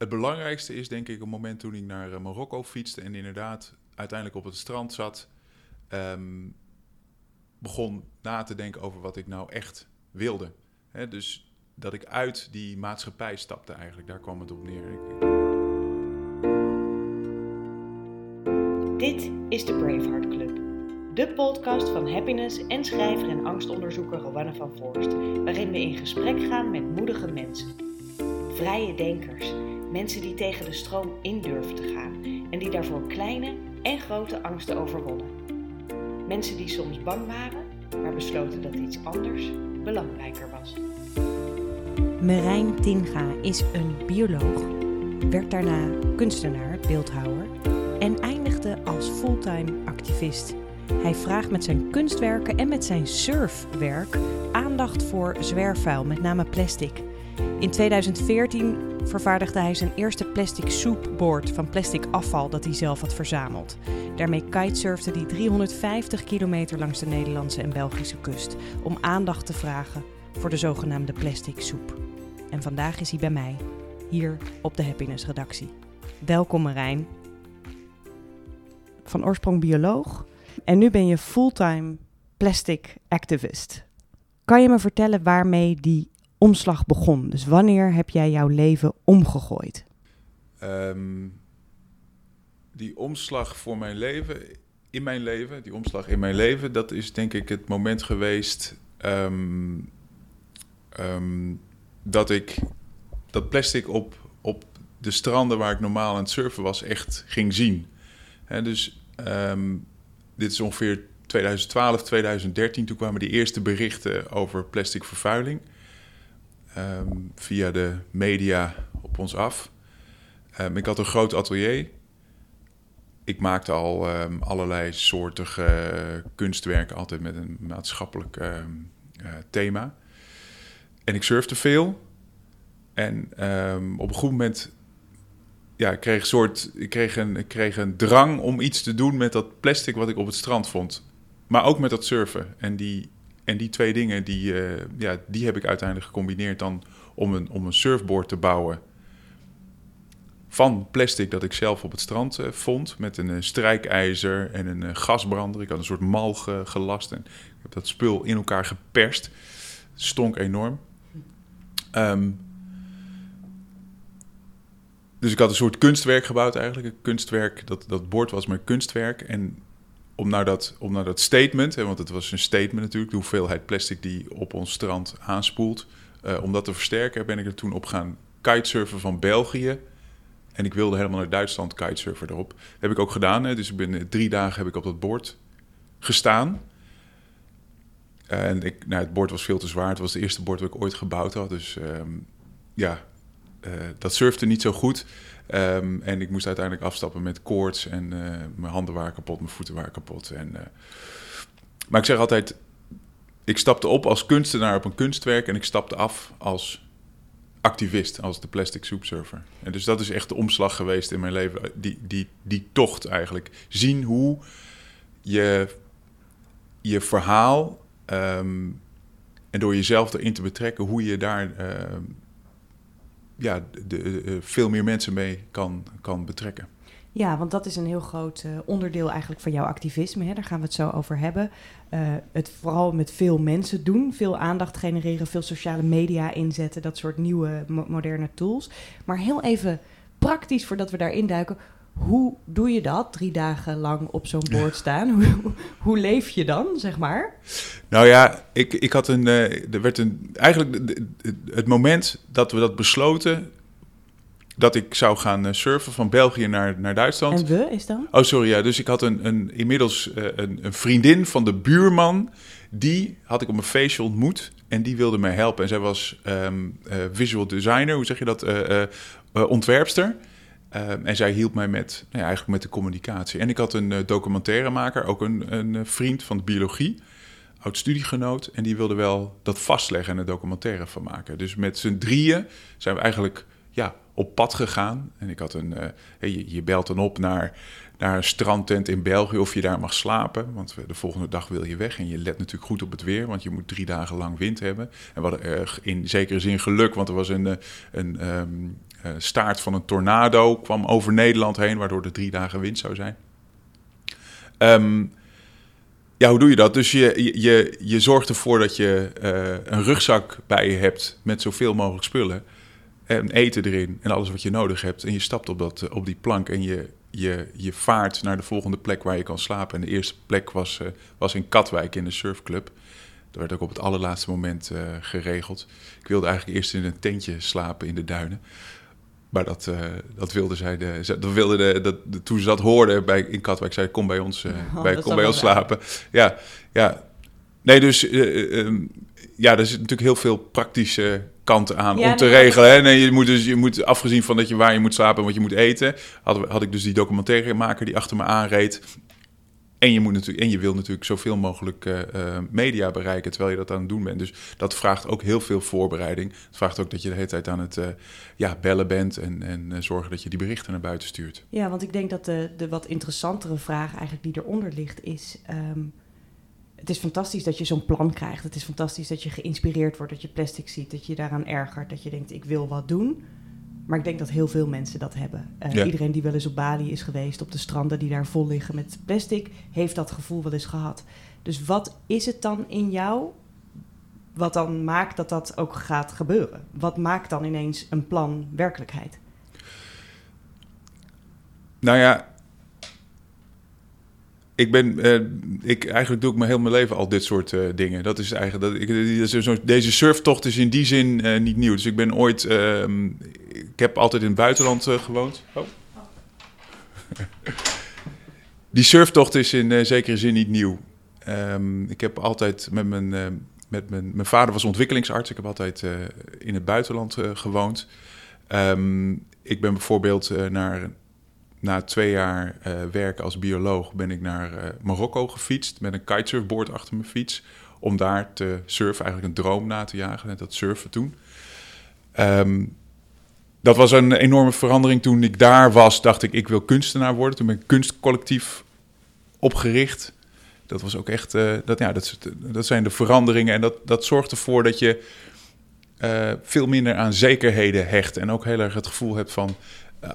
het belangrijkste is denk ik een moment toen ik naar eh, Marokko fietste en inderdaad uiteindelijk op het strand zat, ehm, begon na te denken over wat ik nou echt wilde. Dus dat ik uit die maatschappij stapte eigenlijk, daar kwam het op neer. Dit is de Braveheart Club. De podcast van happiness en schrijver en angstonderzoeker Rowanne van Voorst, waarin we in gesprek gaan met moedige mensen. Vrije denkers, mensen die tegen de stroom in durven te gaan en die daarvoor kleine en grote angsten overwonnen. Mensen die soms bang waren, maar besloten dat iets anders belangrijker was. Merijn Tinga is een bioloog, werd daarna kunstenaar, beeldhouwer en eindigde als fulltime activist. Hij vraagt met zijn kunstwerken en met zijn surfwerk aandacht voor zwerfvuil, met name plastic. In 2014 vervaardigde hij zijn eerste plastic soepboard van plastic afval dat hij zelf had verzameld. Daarmee kitesurfde hij 350 kilometer langs de Nederlandse en Belgische kust om aandacht te vragen voor de zogenaamde plastic soep. En vandaag is hij bij mij, hier op de Happiness redactie. Welkom Marijn. Van oorsprong bioloog en nu ben je fulltime plastic activist. Kan je me vertellen waarmee die omslag begon? Dus wanneer heb jij jouw leven omgegooid? Ehm, die omslag voor mijn leven, in mijn leven, die omslag in mijn leven, dat is denk ik het moment geweest ehm, ehm, dat ik dat plastic op, op de stranden waar ik normaal aan het surfen was, echt ging zien. Hè, dus dit is ongeveer 2012, 2013. Toen kwamen die eerste berichten over plastic vervuiling. Ehm, via de media op ons af. Um, ik had een groot atelier. Ik maakte al um, allerlei soortige kunstwerken, altijd met een maatschappelijk uh, thema. En ik surfde veel. En op een goed moment ja, ik kreeg, soort, ik, kreeg een, ik kreeg een drang om iets te doen met dat plastic wat ik op het strand vond. Maar ook met dat surfen. En die, en die twee dingen, die, uh, ja, die heb ik uiteindelijk gecombineerd dan om een, om een surfboard te bouwen. Van plastic dat ik zelf op het strand uh, vond. Met een uh, strijkijzer en een gasbrander. Ik had een soort mal ge, gelast. En ik heb dat spul in elkaar geperst. Stonk enorm. Um, dus ik had een soort kunstwerk gebouwd eigenlijk. Een kunstwerk, dat, dat bord was mijn kunstwerk. En om naar dat, om naar dat statement, hè, want het was een statement natuurlijk, de hoeveelheid plastic die op ons strand aanspoelt. Uh, om dat te versterken ben ik er toen op gaan kitesurfen van België. En ik wilde helemaal naar Duitsland kitesurfen erop. Dat heb ik ook gedaan. Hè. Dus ik ben, drie dagen heb ik op dat bord gestaan. En ik, nou, het bord was veel te zwaar. Het was het eerste bord dat ik ooit gebouwd had. Dus um, ja, uh, dat surfte niet zo goed. Um, en ik moest uiteindelijk afstappen met koorts en uh, mijn handen waren kapot, mijn voeten waren kapot. En, uh, maar ik zeg altijd, ik stapte op als kunstenaar op een kunstwerk en ik stapte af als activist, als de plastic soup surfer. En dus dat is echt de omslag geweest in mijn leven, die, die, die tocht eigenlijk. Zien hoe je je verhaal um, en door jezelf erin te betrekken, hoe je daar uh, ja, de, uh, veel meer mensen mee kan, kan betrekken. Ja, want dat is een heel groot uh, onderdeel eigenlijk van jouw activisme. Hè? Daar gaan we het zo over hebben. Het vooral met veel mensen doen, veel aandacht genereren, veel sociale media inzetten, dat soort nieuwe mo moderne tools. Maar heel even praktisch voordat we daarin duiken. Hoe doe je dat, drie dagen lang op zo'n boord staan? hoe, hoe, leef je dan, zeg maar? Nou ja, ik, ik had een. Uh, er werd een. Eigenlijk het moment dat we dat besloten. Dat ik zou gaan surfen van België naar, naar Duitsland. En we is dan? Oh, sorry. Ja, dus ik had een, een, inmiddels uh, een, een vriendin van de buurman. Die had ik op een feestje ontmoet. En die wilde mij helpen. En zij was um, uh, visual designer, hoe zeg je dat? ontwerpster. Um, en zij hielp mij met, nou ja, eigenlijk met de communicatie. En ik had een uh, documentairemaker, ook een, een vriend van de biologie, oud studiegenoot. En die wilde wel dat vastleggen en een documentaire van maken. Dus met z'n drieën zijn we eigenlijk ja, op pad gegaan. En ik had een, uh, je, je, belt dan op naar, naar een strandtent in België of je daar mag slapen. Want de volgende dag wil je weg. En je let natuurlijk goed op het weer, want je moet drie dagen lang wind hebben. En we hadden in zekere zin geluk, want er was een, een, um, eh, staart van een tornado kwam over Nederland heen, waardoor er drie dagen wind zou zijn. Ehm, ja, hoe doe je dat? Dus je, je, je zorgt ervoor dat je eh, een rugzak bij je hebt met zoveel mogelijk spullen. En eten erin en alles wat je nodig hebt. En je stapt op, dat, op die plank en je, je, je vaart naar de volgende plek waar je kan slapen. En de eerste plek was, was in Katwijk in de surfclub. Dat werd ook op het allerlaatste moment geregeld. Ik wilde eigenlijk eerst in een tentje slapen in de duinen. Maar dat, uh, dat wilde zij. De, dat wilde de, dat, toen ze dat hoorden bij, in Katwijk, zei kom bij ons, uh, oh, bij, kom bij ons slapen. Ja, ja. Nee, dus um, ja, er zit natuurlijk heel veel praktische kanten aan om te regelen. Hè? Nee, je moet dus, je moet, afgezien van dat je waar je moet slapen en wat je moet eten, had, had ik dus die documentairemaker die achter me aanreed. En je, moet natuurlijk, en je wil natuurlijk zoveel mogelijk uh, media bereiken terwijl je dat aan het doen bent. Dus dat vraagt ook heel veel voorbereiding. Het vraagt ook dat je de hele tijd aan het uh, ja, bellen bent en, en zorgen dat je die berichten naar buiten stuurt. Ja, want ik denk dat de, de wat interessantere vraag eigenlijk die eronder ligt is... Um, het is fantastisch dat je zo'n plan krijgt. Het is fantastisch dat je geïnspireerd wordt, dat je plastic ziet, dat je daaraan ergert, dat je denkt ik wil wat doen. Maar ik denk dat heel veel mensen dat hebben. Uh, Iedereen die wel eens op Bali is geweest, op de stranden die daar vol liggen met plastic, heeft dat gevoel wel eens gehad. Dus wat is het dan in jou wat dan maakt dat dat ook gaat gebeuren? Wat maakt dan ineens een plan werkelijkheid? Nou ja, ik ben, uh, ik, eigenlijk doe ik mijn leven al dit soort uh, dingen. Dat is eigenlijk, dat, ik, deze surftocht is in die zin uh, niet nieuw. Dus ik ben ooit, ehm, ik heb altijd in het buitenland gewoond. Oh. die surftocht is in zekere zin niet nieuw. Um, ik heb altijd met mijn, met mijn, mijn vader was ontwikkelingsarts. Ik heb altijd in het buitenland gewoond. Um, ik ben bijvoorbeeld naar na twee jaar uh, werken als bioloog ben ik naar uh, Marokko gefietst met een kitesurfboard achter mijn fiets. Om daar te surfen, eigenlijk een droom na te jagen, net dat surfen toen. Um, dat was een enorme verandering. Toen ik daar was, dacht ik, ik wil kunstenaar worden. Toen ben ik kunstcollectief opgericht. Dat was ook echt, uh, dat, ja, dat, dat zijn de veranderingen. En dat, dat zorgt ervoor dat je veel minder aan zekerheden hecht. En ook heel erg het gevoel hebt van,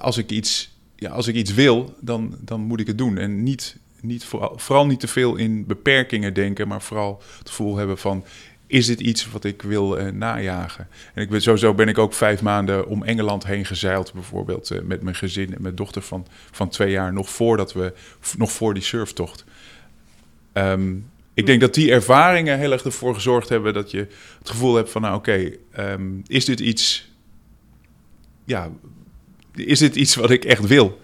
als ik iets ja, als ik iets wil, dan, dan moet ik het doen. En niet, niet vooral, vooral niet te veel in beperkingen denken, maar vooral het gevoel hebben van is dit iets wat ik wil uh, najagen? En ik ben, sowieso ben ik ook vijf maanden om Engeland heen gezeild, bijvoorbeeld uh, met mijn gezin en mijn dochter van, van twee jaar, nog voordat we, nog voor die surftocht. Um, ik denk dat die ervaringen heel erg ervoor gezorgd hebben dat je het gevoel hebt van, nou oké, um, is dit iets ja, is dit iets wat ik echt wil?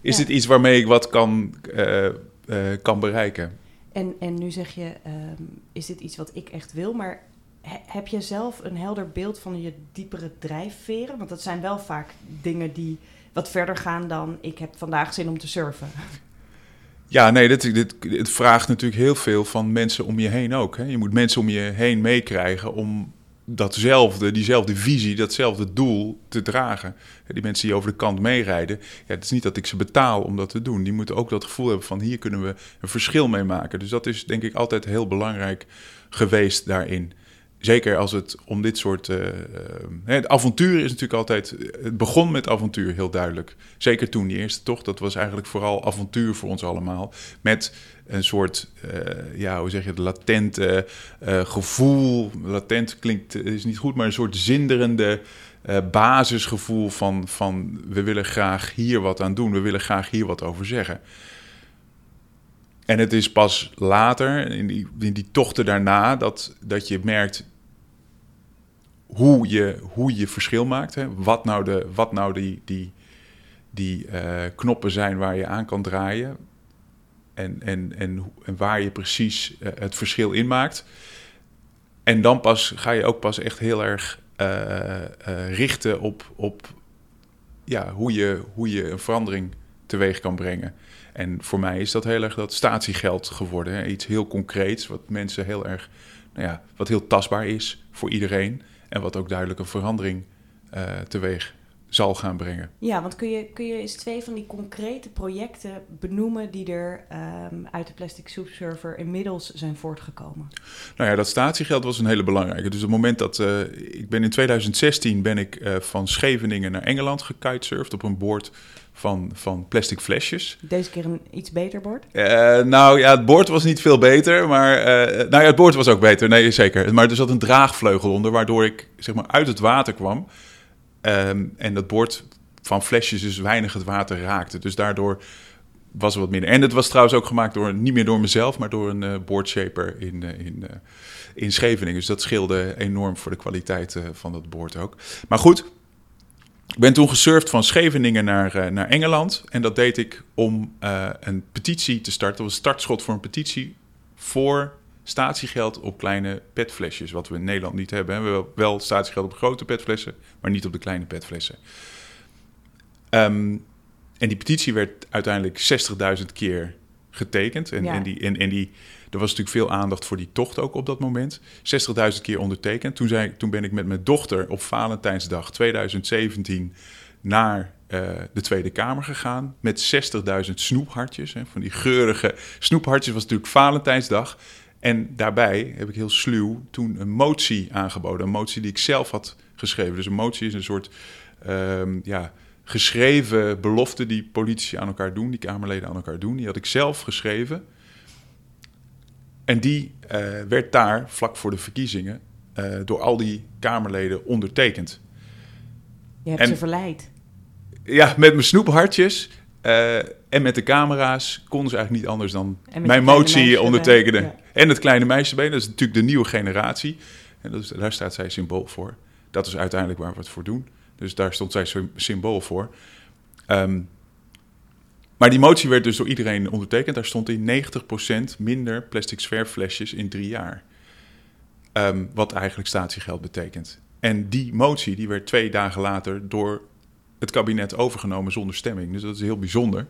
Is dit iets waarmee ik wat kan, uh, uh, kan bereiken? En, en nu zeg je, um, is dit iets wat ik echt wil? Maar he, heb je zelf een helder beeld van je diepere drijfveren? Want dat zijn wel vaak dingen die wat verder gaan dan ik heb vandaag zin om te surfen. Ja, nee, dit, dit, dit vraagt natuurlijk heel veel van mensen om je heen ook. Hè? Je moet mensen om je heen meekrijgen om datzelfde, diezelfde visie, datzelfde doel te dragen. Die mensen die over de kant meerijden, ja, het is niet dat ik ze betaal om dat te doen. Die moeten ook dat gevoel hebben van hier kunnen we een verschil mee maken. Dus dat is denk ik altijd heel belangrijk geweest daarin. Zeker als het om dit soort. Uh, het avontuur is natuurlijk altijd. Het begon met avontuur, heel duidelijk. Zeker toen die eerste tocht. Dat was eigenlijk vooral avontuur voor ons allemaal. Met een soort. Uh, ja, hoe zeg je? Latente uh, gevoel. Latent klinkt. is niet goed, maar een soort zinderende. basisgevoel van, van we willen graag hier wat aan doen, we willen graag hier wat over zeggen. En het is pas later, in die, in die tochten daarna, dat, dat je merkt hoe je, hoe je verschil maakt. Hè? Wat nou, de, wat nou die, die, die knoppen zijn waar je aan kan draaien. En, en, en, waar je precies uh, het verschil in maakt. En dan pas ga je ook pas echt heel erg uh, richten op, op ja, hoe, je, hoe je een verandering teweeg kan brengen. En voor mij is dat heel erg dat statiegeld geworden. Hè? Iets heel concreets, wat mensen heel erg, nou ja, wat heel tastbaar is voor iedereen. En wat ook duidelijk een verandering uh, teweeg zal gaan brengen. Ja, want kun je, kun je eens twee van die concrete projecten benoemen die er ehm, uit de Plastic Soup Server inmiddels zijn voortgekomen? Nou ja, dat statiegeld was een hele belangrijke. Dus op het moment dat uh, ik ben in 2016 ben ik uh, van Scheveningen naar Engeland gekitesurfd op een boord van, van plastic flesjes. Deze keer een iets beter bord? Uh, nou ja, het boord was niet veel beter, maar nou ja, het boord was ook beter, nee zeker. Maar er zat een draagvleugel onder, waardoor ik zeg maar uit het water kwam. Um, en dat boord van flesjes dus weinig het water raakte. Dus daardoor was er wat minder. En het was trouwens ook gemaakt door, niet meer door mezelf, maar door een uh, boardshaper in, uh, in, uh, in Scheveningen. Dus dat scheelde enorm voor de kwaliteit van dat boord ook. Maar goed, ik ben toen gesurfd van Scheveningen naar, naar Engeland. En dat deed ik om een petitie te starten. Dat was startschot voor een petitie voor statiegeld op kleine petflesjes, wat we in Nederland niet hebben. We hebben wel statiegeld op grote petflessen, maar niet op de kleine petflessen. Um, en die petitie werd uiteindelijk 60.000 keer getekend. En, Ja. en, die, en, en die, er was natuurlijk veel aandacht voor die tocht ook op dat moment. 60.000 keer ondertekend. Toen, zei, toen ben ik met mijn dochter op Valentijnsdag 2017 naar eh, de Tweede Kamer gegaan. Met 60.000 snoephartjes. Hè, van die geurige snoephartjes was natuurlijk Valentijnsdag. En daarbij heb ik heel sluw toen een motie aangeboden. Een motie die ik zelf had geschreven. Dus een motie is een soort ehm, ja, geschreven belofte die politici aan elkaar doen, die Kamerleden aan elkaar doen. Die had ik zelf geschreven. En die eh, werd daar vlak voor de verkiezingen eh, door al die Kamerleden ondertekend. Je hebt En- ze verleid. Ja, met mijn snoephartjes eh, en met de camera's konden ze eigenlijk niet anders dan mijn motie ondertekenen. ja. En het kleine meisje erbij, dat is natuurlijk de nieuwe generatie. En dat is, daar staat zij symbool voor. Dat is uiteindelijk waar we het voor doen. Dus daar stond zij sym- symbool voor. Ehm, maar die motie werd dus door iedereen ondertekend. Daar stond in 90% minder plastic zwerfflesjes in drie jaar. Ehm, wat eigenlijk statiegeld betekent. En die motie die werd twee dagen later door het kabinet overgenomen zonder stemming. Dus dat is heel bijzonder.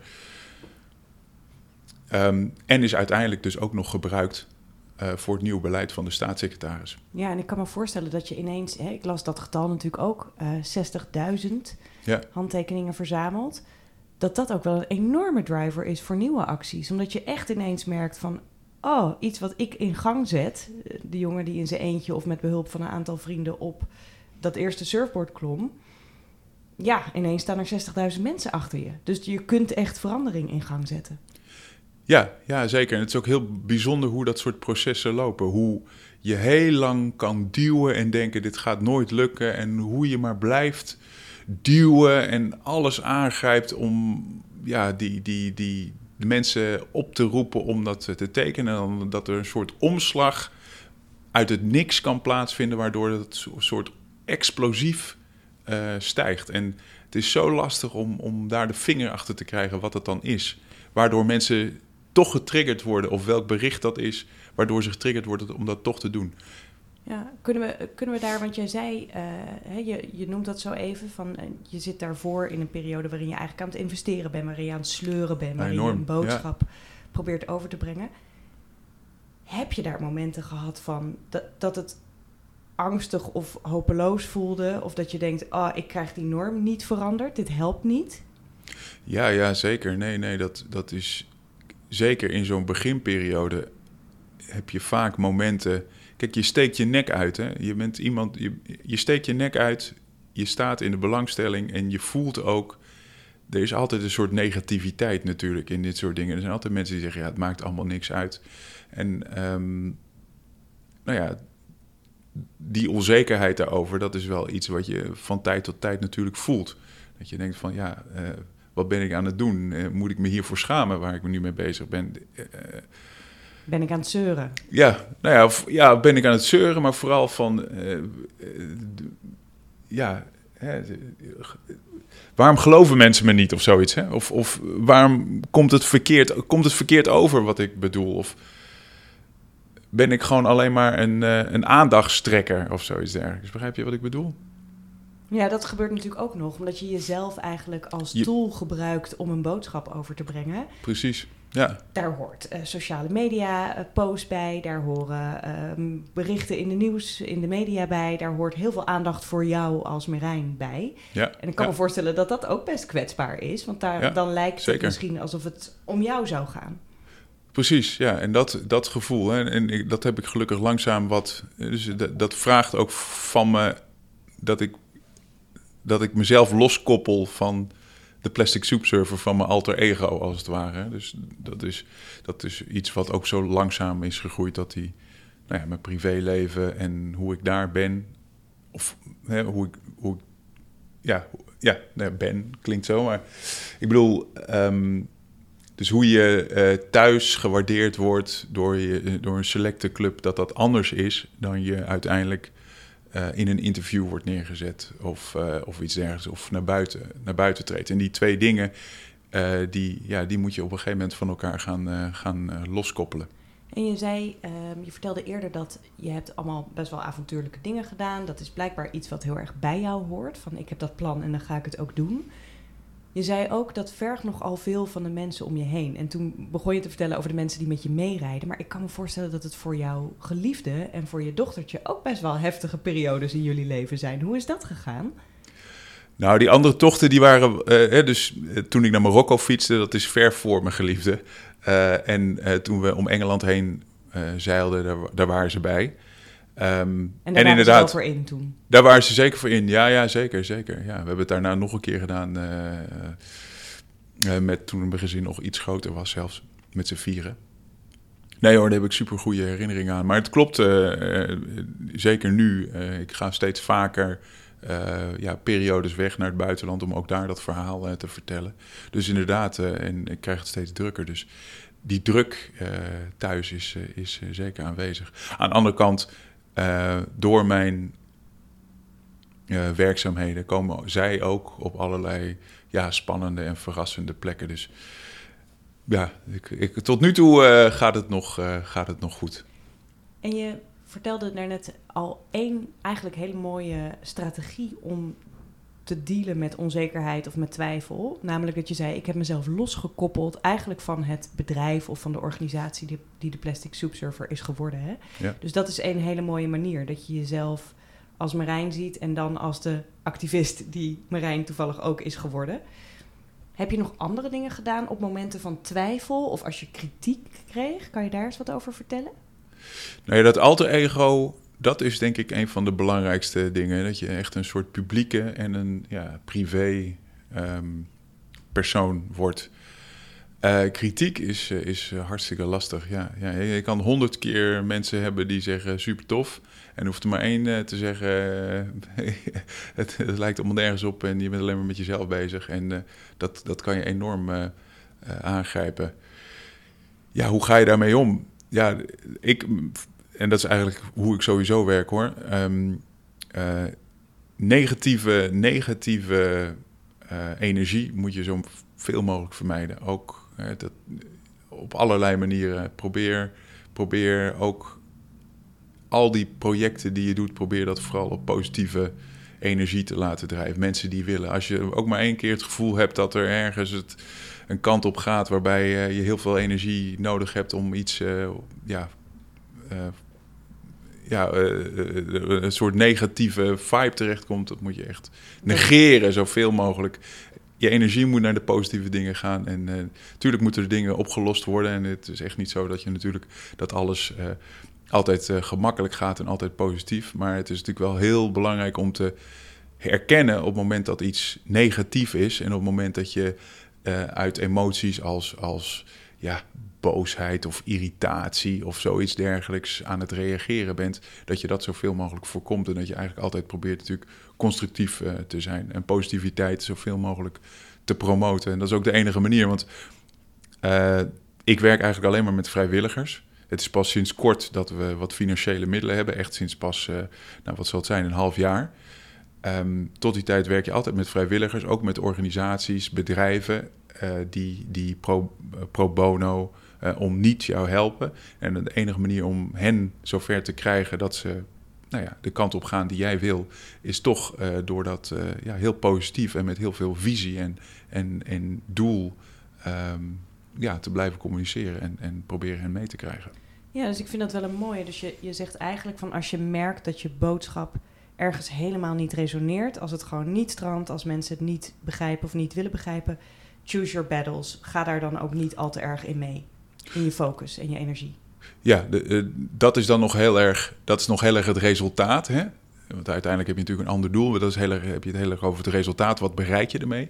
Ehm, en is uiteindelijk dus ook nog gebruikt eh, voor het nieuwe beleid van de staatssecretaris. Ja, en ik kan me voorstellen dat je ineens, hè, ik las dat getal natuurlijk ook, eh 60.000 Ja. handtekeningen verzameld. Dat dat ook wel een enorme driver is voor nieuwe acties. Omdat je echt ineens merkt van, oh, iets wat ik in gang zet. eh, De jongen die in zijn eentje of met behulp van een aantal vrienden op dat eerste surfboard klom. Ja, ineens staan er 60.000 mensen achter je. Dus je kunt echt verandering in gang zetten. Ja, ja, zeker. En het is ook heel bijzonder hoe dat soort processen lopen. Hoe je heel lang kan duwen en denken: dit gaat nooit lukken. En hoe je maar blijft duwen en alles aangrijpt om ja, die, die, die, mensen op te roepen om dat te tekenen. En dat er een soort omslag uit het niks kan plaatsvinden, waardoor het zo- soort explosief eh, stijgt. En het is zo lastig om, om daar de vinger achter te krijgen wat het dan is. Waardoor mensen toch getriggerd worden, of welk bericht dat is, waardoor ze getriggerd worden om dat toch te doen. Ja, kunnen we, kunnen we daar, want jij zei, eh, je, je noemt dat zo even, van eh, je zit daarvoor in een periode waarin je eigenlijk aan het investeren bent, waarin je aan het sleuren bent, waarin Enorm, je een boodschap probeert over te brengen. Heb je daar momenten gehad van dat, dat het angstig of hopeloos voelde, of dat je denkt, ah, ik krijg die norm niet veranderd, dit helpt niet? Ja, ja, zeker. Nee, nee, dat, dat is zeker in zo'n beginperiode heb je vaak momenten. Kijk, je steekt je nek uit. Hè? Je bent iemand, je, je steekt je nek uit, je staat in de belangstelling en je voelt ook. Er is altijd een soort negativiteit natuurlijk in dit soort dingen. Er zijn altijd mensen die zeggen: ja, het maakt allemaal niks uit. En ehm, nou ja, die onzekerheid daarover, dat is wel iets wat je van tijd tot tijd natuurlijk voelt. Dat je denkt van ja, eh, wat ben ik aan het doen? Eh, moet ik me hiervoor schamen waar ik me nu mee bezig ben? Eh, Ben ik aan het zeuren? ja, nou ja, ja, ben ik aan het zeuren, maar vooral van, eh, eh, ja, hè, waarom geloven mensen me niet of zoiets? Hè? Of, of waarom komt het, verkeerd, komt het verkeerd over wat ik bedoel? Of ben ik gewoon alleen maar een, eh, een aandachtstrekker of zoiets dergelijks? Begrijp je wat ik bedoel? Ja, dat gebeurt natuurlijk ook nog, omdat je jezelf eigenlijk als Je- tool gebruikt om een boodschap over te brengen. Precies. Ja. Daar hoort uh, sociale media uh, post bij, daar horen uh, berichten in de nieuws, in de media bij, daar hoort heel veel aandacht voor jou als Merijn bij. Ja. En ik kan ja. me voorstellen dat dat ook best kwetsbaar is, want daar, Ja, dan lijkt zeker. het misschien alsof het om jou zou gaan. Precies, ja. En dat, dat gevoel, hè, en ik, dat heb ik gelukkig langzaam wat... Dus dat, dat vraagt ook van me dat ik, dat ik mezelf loskoppel van de plastic soup server van mijn alter ego, als het ware. Dus dat is, dat is iets wat ook zo langzaam is gegroeid dat die, nou ja, mijn privéleven en hoe ik daar ben, of hè, hoe ik, hoe ik ja, ja, ben, klinkt zo, maar ik bedoel, ehm, dus hoe je eh, thuis gewaardeerd wordt door, je, door een selecte club, dat dat anders is dan je uiteindelijk eh, in een interview wordt neergezet of, eh, of iets dergelijks, of naar buiten, naar buiten treedt. En die twee dingen, eh, die, ja, die moet je op een gegeven moment van elkaar gaan, gaan loskoppelen. En je zei, ehm, je vertelde eerder dat je hebt allemaal best wel avontuurlijke dingen gedaan. Dat is blijkbaar iets wat heel erg bij jou hoort. Van ik heb dat plan en dan ga ik het ook doen. Je zei ook dat vergt nogal veel van de mensen om je heen. En toen begon je te vertellen over de mensen die met je meerijden. Maar ik kan me voorstellen dat het voor jouw geliefde en voor je dochtertje ook best wel heftige periodes in jullie leven zijn. Hoe is dat gegaan? Nou, die andere tochten die waren, eh, hè, dus eh, toen ik naar Marokko fietste, dat is ver voor mijn geliefde. Eh, en eh, toen we om Engeland heen eh, zeilden, daar, daar waren ze bij. Ehm, En daar waren inderdaad, ze wel voor in toen. Daar waren ze zeker voor in. Ja, ja, zeker, zeker. Ja, we hebben het daarna nog een keer gedaan. eh, met toen mijn gezin nog iets groter was, zelfs met z'n vieren. Nee hoor, daar heb ik super goede herinneringen aan. Maar het klopt, zeker nu. ik ga steeds vaker ja, periodes weg naar het buitenland om ook daar dat verhaal te vertellen. Dus inderdaad, en ik krijg het steeds drukker. Dus die druk thuis is, is zeker aanwezig. Aan de andere kant, eh, door mijn eh, werkzaamheden komen zij ook op allerlei ja, spannende en verrassende plekken. Dus ja, ik, ik, tot nu toe eh, gaat, het nog, gaat het nog goed. En je vertelde daarnet al één eigenlijk hele mooie strategie om te dealen met onzekerheid of met twijfel. Namelijk dat je zei, ik heb mezelf losgekoppeld eigenlijk van het bedrijf of van de organisatie die, die de Plastic Soup Server is geworden. Hè? Ja. Dus dat is een hele mooie manier, dat je jezelf als Marijn ziet en dan als de activist die Marijn toevallig ook is geworden. Heb je nog andere dingen gedaan op momenten van twijfel of als je kritiek kreeg? Kan je daar eens wat over vertellen? Nou ja, dat alter ego, dat is denk ik een van de belangrijkste dingen. Dat je echt een soort publieke en een ja, privé ehm, persoon wordt. Eh, kritiek is, eh, is hartstikke lastig. Ja, ja, je kan honderd keer mensen hebben die zeggen super tof. En hoeft er maar één eh, te zeggen, het, het lijkt allemaal nergens op en je bent alleen maar met jezelf bezig. En dat, dat kan je enorm aangrijpen. Ja, hoe ga je daarmee om? Ja, ik, en dat is eigenlijk hoe ik sowieso werk hoor. Eh, negatieve, negatieve eh, energie moet je zo veel mogelijk vermijden. Ook eh, dat, op allerlei manieren. Probeer, probeer ook al die projecten die je doet, probeer dat vooral op positieve energie te laten drijven. Mensen die willen. Als je ook maar één keer het gevoel hebt dat er ergens het een kant op gaat waarbij je heel veel energie nodig hebt om iets, eh, ja, eh, ja, eh, eh, een soort negatieve vibe terechtkomt, dat moet je echt negeren zoveel mogelijk. Je energie moet naar de positieve dingen gaan. En natuurlijk moeten er dingen opgelost worden. En het is echt niet zo dat je natuurlijk dat alles eh, altijd eh, gemakkelijk gaat en altijd positief. Maar het is natuurlijk wel heel belangrijk om te herkennen op het moment dat iets negatief is. En op het moment dat je eh, uit emoties als, als ja, boosheid of irritatie of zoiets dergelijks aan het reageren bent, dat je dat zoveel mogelijk voorkomt en dat je eigenlijk altijd probeert natuurlijk constructief uh, te zijn en positiviteit zoveel mogelijk te promoten. En dat is ook de enige manier, want uh, ik werk eigenlijk alleen maar met vrijwilligers. Het is pas sinds kort dat we wat financiële middelen hebben, echt sinds pas, uh, nou wat zal het zijn, een half jaar. Um, tot die tijd werk je altijd met vrijwilligers, ook met organisaties, bedrijven die, die pro, pro bono uh, om niet jou helpen. En de enige manier om hen zover te krijgen dat ze nou ja, de kant op gaan die jij wil, is toch uh, door dat ja, heel positief en met heel veel visie en, en, en doel um, ja, te blijven communiceren en, en proberen hen mee te krijgen. Ja, dus ik vind dat wel een mooie. Dus je, je zegt eigenlijk van als je merkt dat je boodschap ergens helemaal niet resoneert, als het gewoon niet strandt, als mensen het niet begrijpen of niet willen begrijpen, choose your battles. Ga daar dan ook niet al te erg in mee. In je focus en je energie. Ja, eh, dat is dan nog heel erg, dat is nog heel erg het resultaat. Hè? Want uiteindelijk heb je natuurlijk een ander doel. Maar dat is heel erg, heb je het heel erg over het resultaat. Wat bereik je ermee?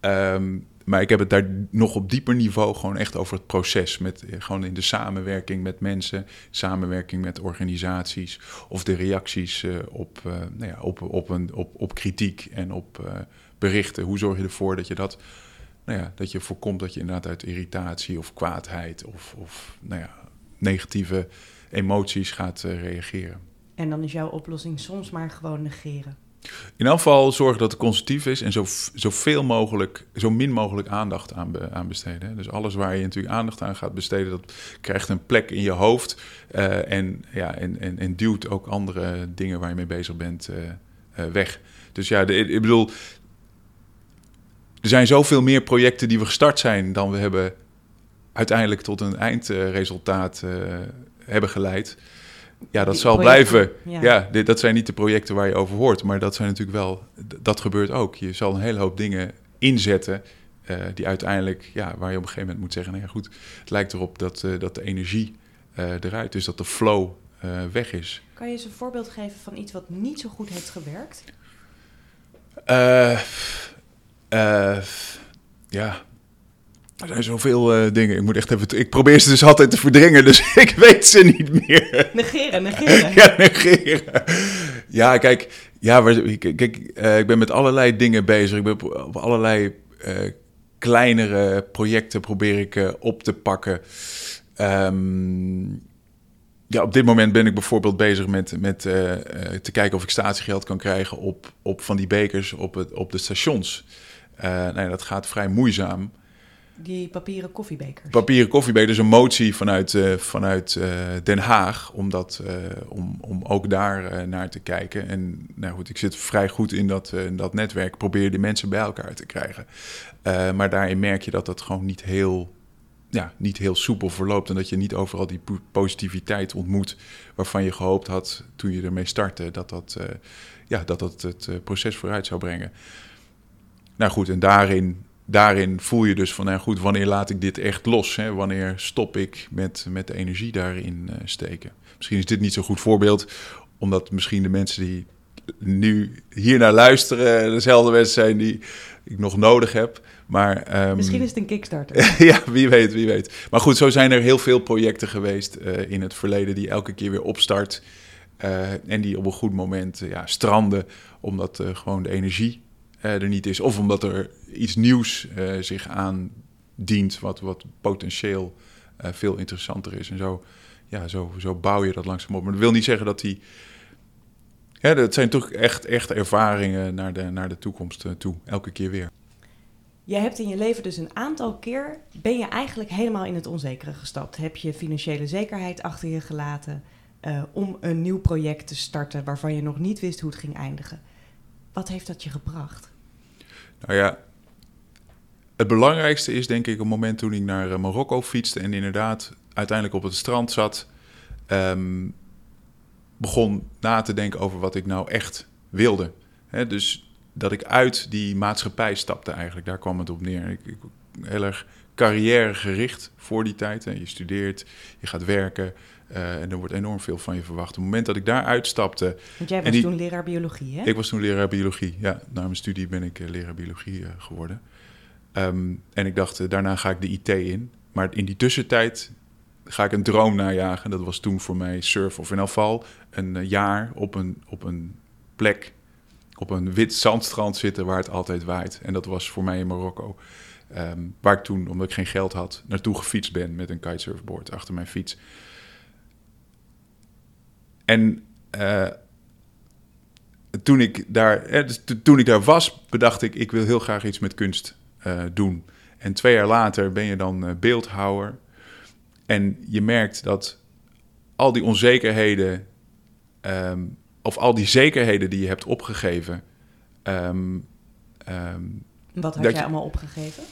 Ehm, maar ik heb het daar nog op dieper niveau gewoon echt over het proces. Met, eh, gewoon in de samenwerking met mensen, samenwerking met organisaties. Of de reacties eh, op, nou ja, op, op, een, op, op kritiek en op berichten. Hoe zorg je ervoor dat je dat, nou ja, dat je voorkomt dat je inderdaad uit irritatie of kwaadheid of, of nou ja, negatieve emoties gaat reageren. En dan is jouw oplossing soms maar gewoon negeren. In elk geval zorgen dat het constructief is en zo, zoveel mogelijk, zo min mogelijk aandacht aan, aan besteden. Dus alles waar je natuurlijk aandacht aan gaat besteden, dat krijgt een plek in je hoofd. Uh, en, ja, en, en, en, duwt ook andere dingen waar je mee bezig bent uh, uh, weg. Dus ja, de, ik bedoel, er zijn zoveel meer projecten die we gestart zijn dan we hebben uiteindelijk tot een eindresultaat hebben geleid ja, dat zal blijven. Ja, dit, dat zijn niet de projecten waar je over hoort, maar dat zijn natuurlijk wel, dat gebeurt ook. Je zal een hele hoop dingen inzetten uh, die uiteindelijk, ja, waar je op een gegeven moment moet zeggen, nou ja, goed, het lijkt erop dat, uh, dat de energie eruit is, dat de flow weg is. Kan je eens een voorbeeld geven van iets wat niet zo goed heeft gewerkt? Ja, er zijn zoveel uh, dingen. Ik moet echt even. Ik probeer ze dus altijd te verdringen, dus ik weet ze niet meer. Negeren, negeren. ja, negeren. Ja, kijk. Ja, kijk, uh, ik ben met allerlei dingen bezig. Ik ben op allerlei uh, kleinere projecten probeer ik op te pakken. Um, ja, op dit moment ben ik bijvoorbeeld bezig met, met te kijken of ik statiegeld kan krijgen op, op van die bekers op, het, op de stations. Nou, dat gaat vrij moeizaam. Die papieren koffiebekers. Papieren koffiebekers, een motie vanuit, uh, vanuit uh, Den Haag, om, dat, uh, om, om ook daar naar te kijken. En nou goed, ik zit vrij goed in dat, in dat netwerk, probeer die mensen bij elkaar te krijgen. maar daarin merk je dat dat gewoon niet heel, ja, niet heel soepel verloopt en dat je niet overal die positiviteit ontmoet waarvan je gehoopt had toen je ermee startte, dat dat, ja, dat, dat het proces vooruit zou brengen. Nou goed, en daarin daarin voel je dus van, nou goed, wanneer laat ik dit echt los? Hè? Wanneer stop ik met, met de energie daarin uh, steken? Misschien is dit niet zo'n goed voorbeeld, omdat misschien de mensen die nu hier naar luisteren dezelfde mensen zijn die ik nog nodig heb. Maar, um, Misschien is het een Kickstarter. ja, wie weet, wie weet. Maar goed, zo zijn er heel veel projecten geweest uh, in het verleden die elke keer weer opstart. Uh, en die op een goed moment ja, stranden, omdat gewoon de energie er niet is. Of omdat er iets nieuws uh, zich aandient, wat, wat potentieel uh, veel interessanter is. En zo, ja, zo, zo bouw je dat langzaam op. Maar dat wil niet zeggen dat die. Ja, dat zijn toch echt, echt ervaringen naar de, naar de toekomst toe, elke keer weer. Jij hebt in je leven dus een aantal keer, ben je eigenlijk helemaal in het onzekere gestapt. Heb je financiële zekerheid achter je gelaten om een nieuw project te starten waarvan je nog niet wist hoe het ging eindigen. Wat heeft dat je gebracht? Nou ja, het belangrijkste is denk ik een moment toen ik naar eh, Marokko fietste en inderdaad uiteindelijk op het strand zat, um, begon na te denken over wat ik nou echt wilde. Dus dat ik uit die maatschappij stapte eigenlijk, daar kwam het op neer. Ik, ik heel erg carrièregericht voor die tijd. En je studeert, je gaat werken uh, en er wordt enorm veel van je verwacht. Op het moment dat ik daar uitstapte... Want jij was die, toen leraar biologie, hè? Ik was toen leraar biologie, ja. Na mijn studie ben ik uh, leraar biologie uh, geworden. Um, en ik dacht, daarna ga ik de IT in. Maar in die tussentijd ga ik een droom najagen. Dat was toen voor mij surf of in elk geval een jaar op een, op een plek... op een wit zandstrand zitten waar het altijd waait. En dat was voor mij in Marokko. Um, waar ik toen, omdat ik geen geld had, naartoe gefietst ben met een kitesurfboard achter mijn fiets. En uh, toen, ik daar, eh, dus toen ik daar was, bedacht ik, ik wil heel graag iets met kunst uh, doen. En twee jaar later ben je dan beeldhouwer. En je merkt dat al die onzekerheden, um, of al die zekerheden die je hebt opgegeven. Um, um, Wat had jij allemaal opgegeven?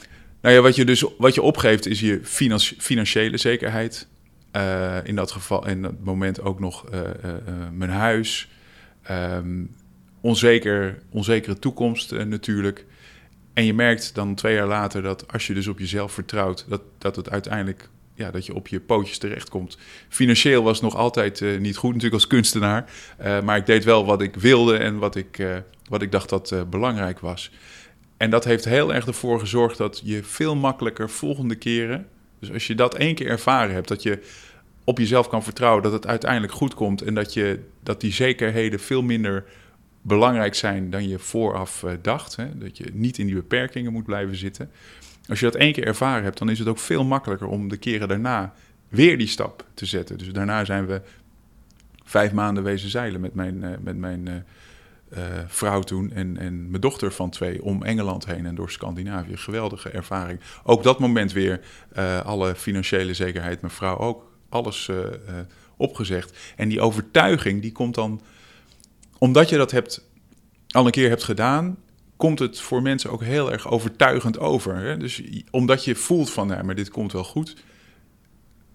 Nou ja, wat je dus wat je opgeeft is je financiële zekerheid. Uh, in dat geval, in dat moment ook nog uh, mijn huis. Um, onzeker, onzekere toekomst natuurlijk. En je merkt dan twee jaar later dat als je dus op jezelf vertrouwt, dat, dat het uiteindelijk ja, dat je op je pootjes terechtkomt. Financieel was nog altijd niet goed, natuurlijk als kunstenaar. Maar ik deed wel wat ik wilde en wat ik, wat ik dacht dat belangrijk was. En dat heeft heel erg ervoor gezorgd dat je veel makkelijker volgende keren. Dus als je dat één keer ervaren hebt, dat je op jezelf kan vertrouwen dat het uiteindelijk goed komt. En dat, je, dat die zekerheden veel minder belangrijk zijn dan je vooraf dacht. Hè? Dat je niet in die beperkingen moet blijven zitten. Als je dat één keer ervaren hebt, dan is het ook veel makkelijker om de keren daarna weer die stap te zetten. Dus daarna zijn we vijf maanden wezen zeilen met mijn, uh, met mijn uh, vrouw toen en, en mijn dochter van twee om Engeland heen en door Scandinavië. Geweldige ervaring. Ook dat moment weer alle financiële zekerheid, mijn vrouw ook, alles opgezegd. En die overtuiging die komt dan, omdat je dat hebt, al een keer hebt gedaan komt het voor mensen ook heel erg overtuigend over. Hè? Dus omdat je voelt van, maar dit komt wel goed,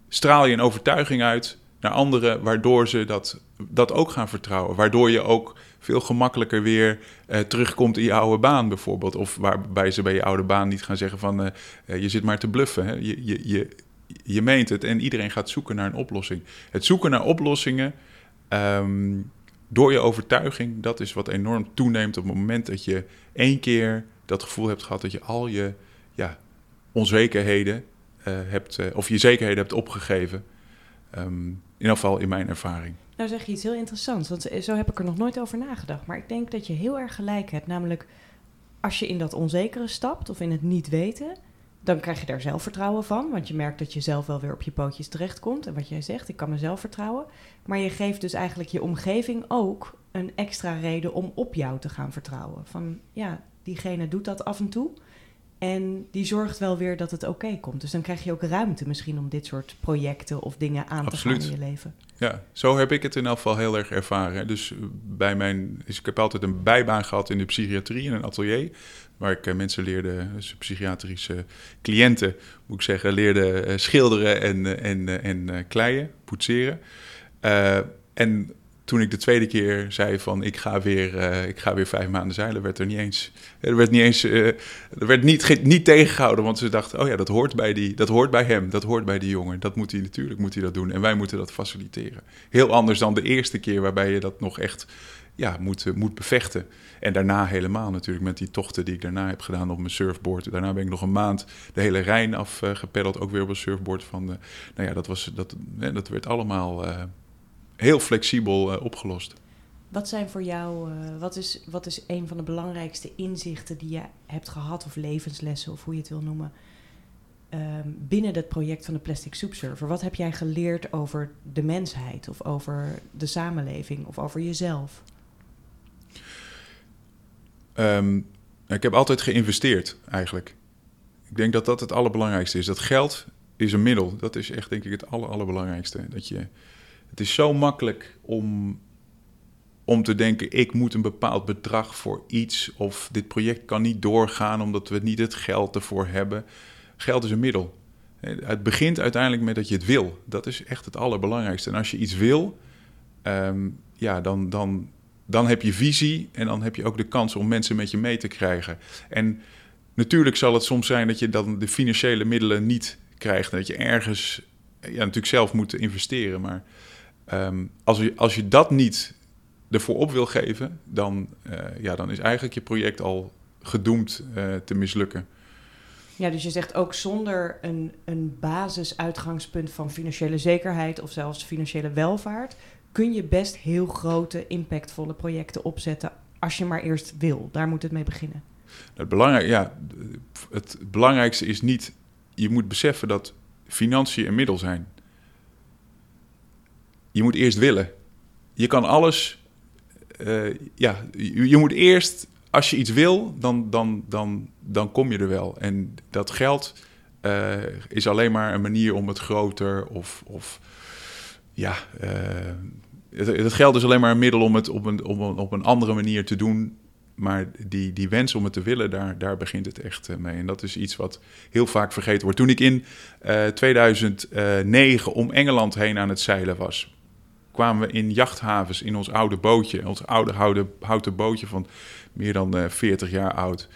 straal je een overtuiging uit naar anderen, waardoor ze dat, dat ook gaan vertrouwen. Waardoor je ook veel gemakkelijker weer eh, terugkomt in je oude baan bijvoorbeeld. Of waarbij ze bij je oude baan niet gaan zeggen van, uh, je zit maar te bluffen. Hè? Je, je, je, je meent het en iedereen gaat zoeken naar een oplossing. Het zoeken naar oplossingen... Um, door je overtuiging, dat is wat enorm toeneemt op het moment dat je één keer dat gevoel hebt gehad dat je al je ja, onzekerheden hebt, of je zekerheden hebt opgegeven. Um, in ieder geval in mijn ervaring. Nou zeg je iets heel interessants, want zo heb ik er nog nooit over nagedacht. Maar ik denk dat je heel erg gelijk hebt. Namelijk, als je in dat onzekere stapt of in het niet weten, dan krijg je daar zelfvertrouwen van. Want je merkt dat je zelf wel weer op je pootjes terechtkomt. En wat jij zegt, ik kan mezelf vertrouwen. Maar je geeft dus eigenlijk je omgeving ook een extra reden om op jou te gaan vertrouwen. Van ja, diegene doet dat af en toe. En die zorgt wel weer dat het oké komt. Dus dan krijg je ook ruimte misschien om dit soort projecten of dingen aan Absoluut. te gaan in je leven. Ja, zo heb ik het in elk geval heel erg ervaren. Dus bij mijn, dus ik heb altijd een bijbaan gehad in de psychiatrie in een atelier. Waar ik eh, mensen leerde, dus psychiatrische cliënten, moet ik zeggen, leerde eh, schilderen en, eh, en, en kleien, poetseren. en toen ik de tweede keer zei van ik ga weer, uh, ik ga weer vijf maanden zeilen, werd er niet eens, er werd niet eens, uh, er werd niet, niet tegengehouden, want ze dachten, oh ja, dat hoort bij die, dat hoort bij hem, dat hoort bij die jongen, dat moet hij natuurlijk, moet hij dat doen en wij moeten dat faciliteren. Heel anders dan de eerste keer waarbij je dat nog echt, ja, moet, uh, moet bevechten. En daarna helemaal natuurlijk met die tochten die ik daarna heb gedaan op mijn surfboard. Daarna ben ik nog een maand de hele Rijn afgepeddeld, ook weer op een surfboard van, de, nou ja, dat was, dat, dat werd allemaal heel flexibel uh, opgelost. Wat zijn voor jou, uh, wat, is, wat is een van de belangrijkste inzichten die je hebt gehad, of levenslessen, of hoe je het wil noemen, um, binnen het project van de Plastic Soup Server? Wat heb jij geleerd over de mensheid, of over de samenleving, of over jezelf? Um, ik heb altijd geïnvesteerd, eigenlijk. Ik denk dat dat het allerbelangrijkste is. Dat geld is een middel. Dat is echt, denk ik, het aller, allerbelangrijkste. Dat je het is zo makkelijk om, om te denken: ik moet een bepaald bedrag voor iets. Of dit project kan niet doorgaan omdat we niet het geld ervoor hebben. Geld is een middel. Het begint uiteindelijk met dat je het wil. Dat is echt het allerbelangrijkste. En als je iets wil, um, ja, dan, dan, dan heb je visie en dan heb je ook de kans om mensen met je mee te krijgen. En natuurlijk zal het soms zijn dat je dan de financiële middelen niet krijgt. Dat je ergens ja, natuurlijk zelf moet investeren. Maar Um, als, je, als je dat niet ervoor op wil geven, dan, uh, ja, dan is eigenlijk je project al gedoemd uh, te mislukken. Ja, dus je zegt ook zonder een, een basisuitgangspunt van financiële zekerheid of zelfs financiële welvaart, kun je best heel grote, impactvolle projecten opzetten als je maar eerst wil. Daar moet het mee beginnen. Het, belangrijk, ja, het belangrijkste is niet, je moet beseffen dat financiën een middel zijn je moet eerst willen. Je kan alles. Uh, ja, je, moet eerst, als je iets wil, dan, dan, dan, dan kom je er wel. En dat geld uh, is alleen maar een manier om het groter of. of ja, uh, het, geld is alleen maar een middel om het op een, op een, op een andere manier te doen maar die, die wens om het te willen, daar, daar begint het echt mee. En dat is iets wat heel vaak vergeten wordt. Toen ik in 2009 om Engeland heen aan het zeilen was, kwamen we in jachthavens in ons oude bootje. Ons oude houten, bootje van meer dan 40 jaar oud.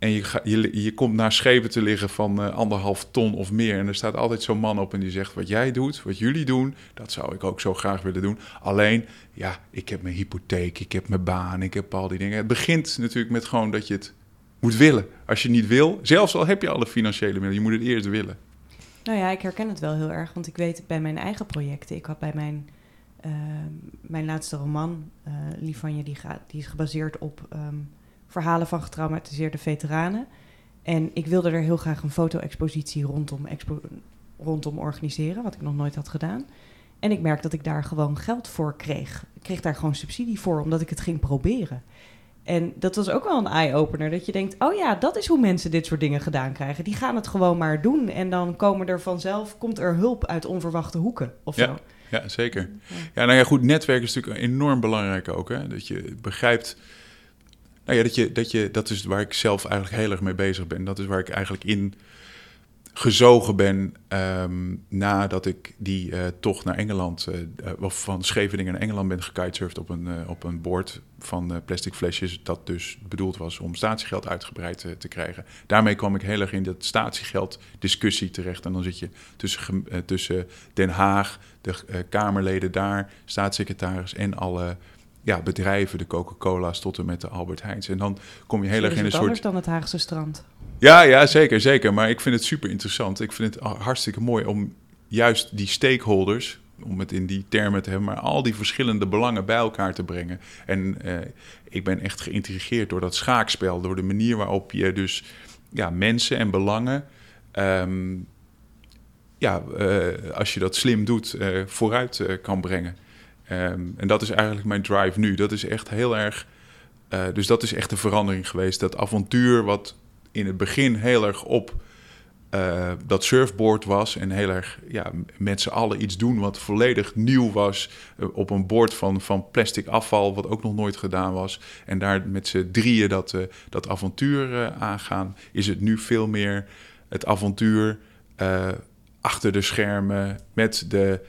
En je, ga, je, je komt naar schepen te liggen van uh, anderhalf ton of meer. En er staat altijd zo'n man op en die zegt: Wat jij doet, wat jullie doen, dat zou ik ook zo graag willen doen. Alleen, ja, ik heb mijn hypotheek, ik heb mijn baan, ik heb al die dingen. Het begint natuurlijk met gewoon dat je het moet willen. Als je niet wil, zelfs al heb je alle financiële middelen, je moet het eerst willen. Nou ja, ik herken het wel heel erg, want ik weet bij mijn eigen projecten, ik had bij mijn, uh, mijn laatste roman, uh, Lief van je, die, gaat, die is gebaseerd op. Um, verhalen van getraumatiseerde veteranen. En ik wilde er heel graag een foto-expositie rondom, rondom organiseren, wat ik nog nooit had gedaan. En ik merk dat ik daar gewoon geld voor kreeg. Ik kreeg daar gewoon subsidie voor, omdat ik het ging proberen. En dat was ook wel een eye-opener. Dat je denkt, oh ja, dat is hoe mensen dit soort dingen gedaan krijgen. Die gaan het gewoon maar doen. En dan komen er vanzelf, komt er hulp uit onverwachte hoeken of ja, zo. Ja, zeker. Ja, nou ja, goed, netwerk is natuurlijk enorm belangrijk ook. Hè? Dat je begrijpt nou ja, dat, je, dat, je, dat is waar ik zelf eigenlijk heel erg mee bezig ben. Dat is waar ik eigenlijk in gezogen ben um, nadat ik die uh, toch naar Engeland, uh, of van Scheveningen naar Engeland ben gekitesurfd op een, uh, op een boord van plastic flesjes, dat dus bedoeld was om statiegeld uitgebreid te krijgen. Daarmee kwam ik heel erg in dat statiegeld discussie terecht. En dan zit je tussen, tussen Den Haag, de Kamerleden daar, staatssecretaris en alle ja, bedrijven, de Coca-Cola's tot en met de Albert Heijns. En dan kom je heel erg in een soort... anders dan het Haagse strand. Ja, ja, zeker, zeker. Maar ik vind het super interessant. Ik vind het hartstikke mooi om juist die stakeholders, om het in die termen te hebben, maar al die verschillende belangen bij elkaar te brengen. En eh, ik ben echt geïntrigeerd door dat schaakspel, door de manier waarop je dus ja, mensen en belangen, ehm, ja, uh, als je dat slim doet, uh, vooruit kan brengen. Um, en dat is eigenlijk mijn drive nu. Dat is echt heel erg. Dus dat is echt een verandering geweest. Dat avontuur, wat in het begin heel erg op uh, dat surfboard was. En heel erg ja, met z'n allen iets doen wat volledig nieuw was. Uh, op een boord van, van plastic afval, wat ook nog nooit gedaan was. En daar met z'n drieën dat, dat avontuur aangaan. Is het nu veel meer het avontuur achter de schermen met de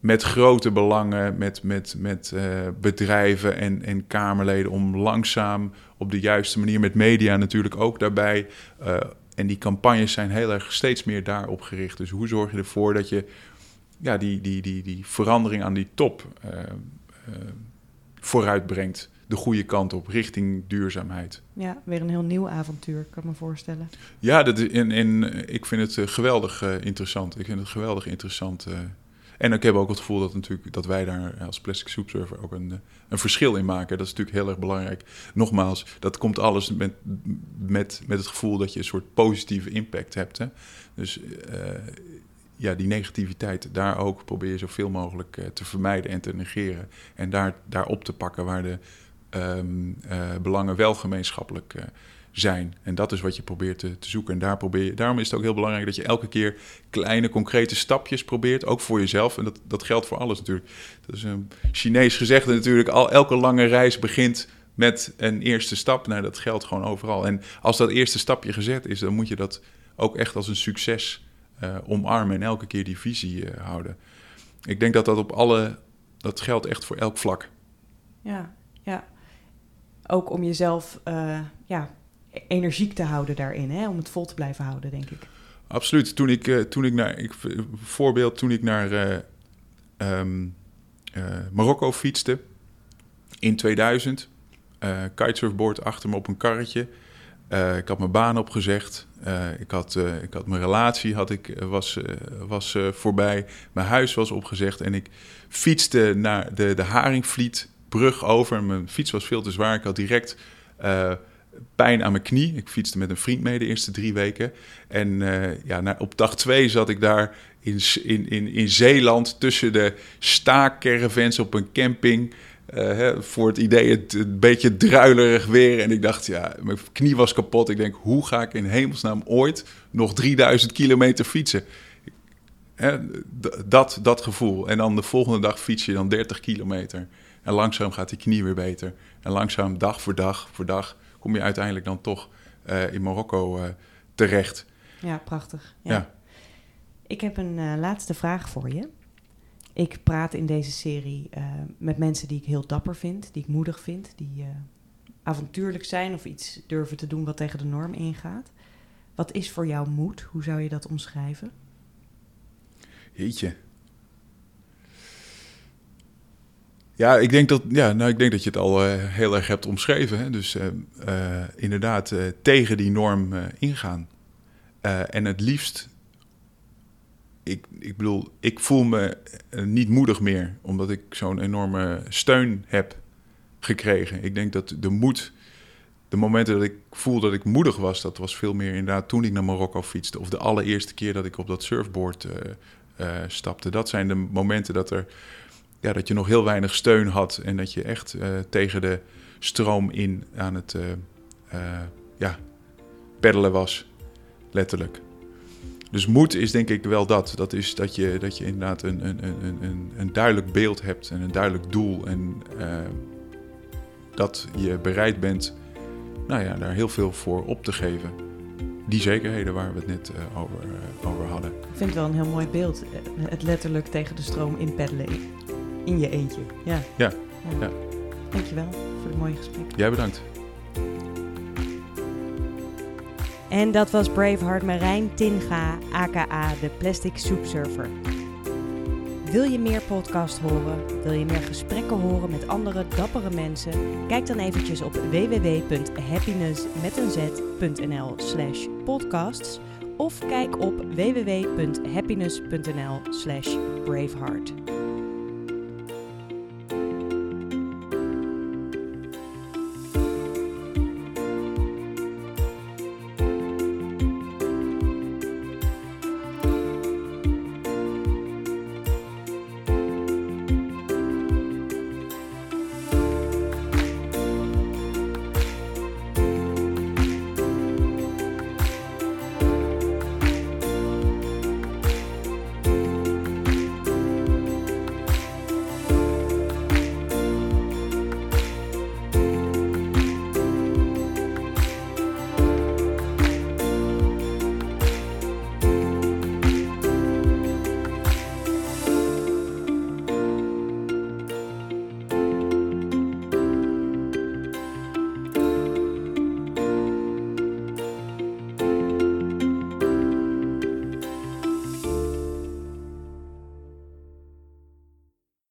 met grote belangen, met, met, met uh, bedrijven en, en Kamerleden om langzaam op de juiste manier, met media natuurlijk ook daarbij. Uh, en die campagnes zijn heel erg steeds meer daarop gericht. Dus hoe zorg je ervoor dat je ja, die, die, die, die verandering aan die top uh, vooruitbrengt? De goede kant op, richting duurzaamheid. Ja, weer een heel nieuw avontuur, kan ik me voorstellen. Ja, dat, en, en ik vind het geweldig interessant. Ik vind het geweldig interessant en ik heb ook het gevoel dat, natuurlijk, dat wij daar als Plastic Soup Server ook een, een verschil in maken. Dat is natuurlijk heel erg belangrijk. Nogmaals, dat komt alles met, met, met het gevoel dat je een soort positieve impact hebt. Hè? Dus uh, ja, die negativiteit, daar ook probeer je zoveel mogelijk te vermijden en te negeren. En daar, daar op te pakken waar de uh, belangen wel gemeenschappelijk zijn. En dat is wat je probeert te, te, zoeken. En daar probeer je, daarom is het ook heel belangrijk dat je elke keer kleine, concrete stapjes probeert. Ook voor jezelf. En dat, dat geldt voor alles natuurlijk. Dat is een Chinees gezegde natuurlijk. Al, elke lange reis begint met een eerste stap. Nou, dat geldt gewoon overal. En als dat eerste stapje gezet is, dan moet je dat ook echt als een succes uh, omarmen. En elke keer die visie uh, houden. Ik denk dat dat op alle. Dat geldt echt voor elk vlak. Ja, ja. Ook om jezelf uh, ja, energiek te houden daarin, hè? om het vol te blijven houden, denk ik. Absoluut. Toen ik, uh, toen ik naar, ik, voorbeeld, toen ik naar uh, um, uh, Marokko fietste in 2000, kitesurfboard achter me op een karretje. ik had mijn baan opgezegd. ik, had, ik had mijn relatie had ik, was, was voorbij. Mijn huis was opgezegd. En ik fietste naar de, de Haringvlietbrug over. Mijn fiets was veel te zwaar. Ik had direct pijn aan mijn knie. Ik fietste met een vriend mee de eerste drie weken. En uh, ja, op dag twee zat ik daar in, in, in, in Zeeland tussen de staakcaravans op een camping. Uh, hè, voor het idee het een beetje druilerig weer. En ik dacht, ja, mijn knie was kapot. Ik denk, hoe ga ik in hemelsnaam ooit nog 3000 kilometer fietsen? Hè, dat, dat gevoel. En dan de volgende dag fiets je dan 30 kilometer. En langzaam gaat die knie weer beter. En langzaam, dag voor dag voor dag, kom je uiteindelijk dan toch eh, in Marokko eh, terecht. Ja, prachtig. Ja. Ja. Ik heb een eh, laatste vraag voor je. Ik praat in deze serie met mensen die ik heel dapper vind, die ik moedig vind, die avontuurlijk zijn of iets durven te doen wat tegen de norm ingaat. Wat is voor jou moed? Hoe zou je dat omschrijven? Jeetje. Ja, ik denk dat, ja, nou, ik denk dat je het al eh, heel erg hebt omschreven. Hè? Dus eh, eh, inderdaad tegen die norm ingaan. En het liefst, ik, ik bedoel, ik voel me niet moedig meer, omdat ik zo'n enorme steun heb gekregen. Ik denk dat de moed, de momenten dat ik voel dat ik moedig was, dat was veel meer inderdaad toen ik naar Marokko fietste. Of de allereerste keer dat ik op dat surfboard stapte. Dat zijn de momenten dat, er, ja, dat je nog heel weinig steun had en dat je echt eh, tegen de stroom in aan het eh, ja, peddelen was, letterlijk. Dus moed is denk ik wel dat. Dat is dat je, dat je inderdaad een, een, een, een, een duidelijk beeld hebt en een duidelijk doel. En dat je bereid bent nou ja, daar heel veel voor op te geven. Die zekerheden waar we het net over, over hadden. Ik vind het wel een heel mooi beeld. Het letterlijk tegen de stroom inpeddelen in, je eentje. Ja. Ja, ja. Dankjewel voor het mooie gesprek. Jij bedankt. En dat was Braveheart Marijn Tinga, aka de Plastic Soup Surfer. Wil je meer podcast horen? Wil je meer gesprekken horen met andere dappere mensen? Kijk dan eventjes op www.happiness.nl slash podcasts of kijk op www.happiness.nl slash braveheart.